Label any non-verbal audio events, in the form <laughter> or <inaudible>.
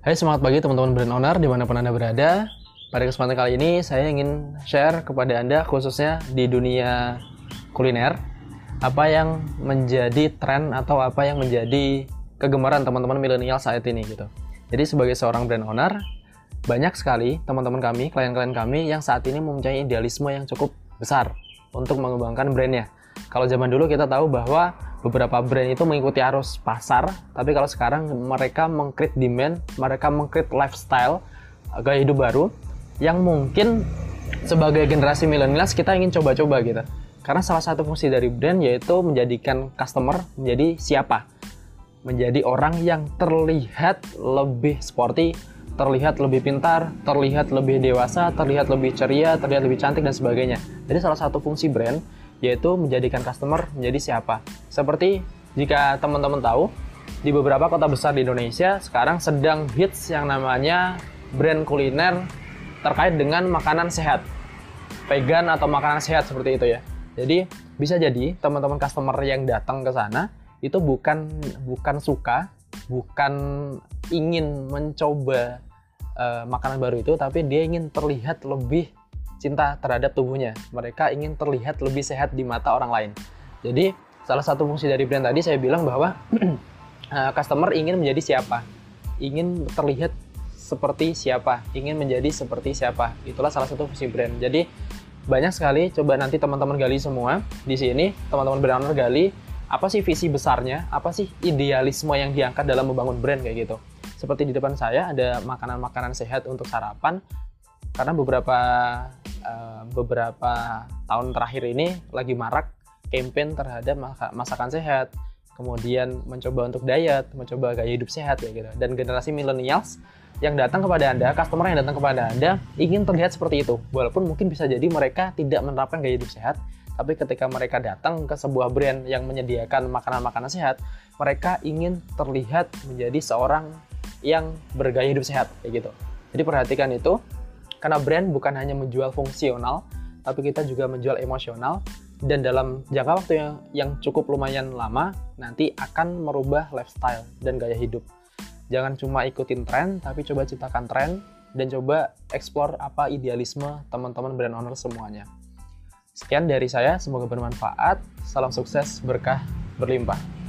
Hai semangat pagi teman-teman brand owner di mana pun Anda berada. Pada kesempatan kali ini saya ingin share kepada Anda khususnya di dunia kuliner apa yang menjadi tren atau apa yang menjadi kegemaran teman-teman milenial saat ini gitu. Jadi sebagai seorang brand owner banyak sekali teman-teman kami, klien-klien kami yang saat ini mempunyai idealisme yang cukup besar untuk mengembangkan brandnya. Kalau zaman dulu kita tahu bahwa beberapa brand itu mengikuti arus pasar, tapi kalau sekarang mereka mengcreate demand, mereka mengcreate lifestyle, gaya hidup baru yang mungkin sebagai generasi milenial kita ingin coba-coba gitu. Karena salah satu fungsi dari brand yaitu menjadikan customer menjadi siapa? Menjadi orang yang terlihat lebih sporty, terlihat lebih pintar, terlihat lebih dewasa, terlihat lebih ceria, terlihat lebih cantik dan sebagainya. Jadi salah satu fungsi brand yaitu menjadikan customer menjadi siapa. Seperti jika teman-teman tahu, di beberapa kota besar di Indonesia sekarang sedang hits yang namanya brand kuliner terkait dengan makanan sehat. Vegan atau makanan sehat seperti itu ya. Jadi bisa jadi teman-teman customer yang datang ke sana itu bukan bukan suka, bukan ingin mencoba uh, makanan baru itu, tapi dia ingin terlihat lebih cinta terhadap tubuhnya. Mereka ingin terlihat lebih sehat di mata orang lain. Jadi, salah satu fungsi dari brand tadi saya bilang bahwa uh, <clears throat> customer ingin menjadi siapa? Ingin terlihat seperti siapa? Ingin menjadi seperti siapa? Itulah salah satu fungsi brand. Jadi, banyak sekali coba nanti teman-teman gali semua di sini, teman-teman brand owner gali apa sih visi besarnya, apa sih idealisme yang diangkat dalam membangun brand kayak gitu. Seperti di depan saya ada makanan-makanan sehat untuk sarapan, karena beberapa uh, beberapa tahun terakhir ini lagi marak campaign terhadap masakan sehat. Kemudian mencoba untuk diet mencoba gaya hidup sehat ya gitu. Dan generasi millennials yang datang kepada anda customer yang datang kepada anda ingin terlihat seperti itu. Walaupun mungkin bisa jadi mereka tidak menerapkan gaya hidup sehat tapi ketika mereka datang ke sebuah brand yang menyediakan makanan-makanan sehat mereka ingin terlihat menjadi seorang yang bergaya hidup sehat kayak gitu. Jadi perhatikan itu karena brand bukan hanya menjual fungsional, tapi kita juga menjual emosional dan dalam jangka waktu yang, yang cukup lumayan lama nanti akan merubah lifestyle dan gaya hidup. Jangan cuma ikutin tren, tapi coba ciptakan tren dan coba explore apa idealisme teman-teman brand owner semuanya. Sekian dari saya, semoga bermanfaat. Salam sukses, berkah, berlimpah.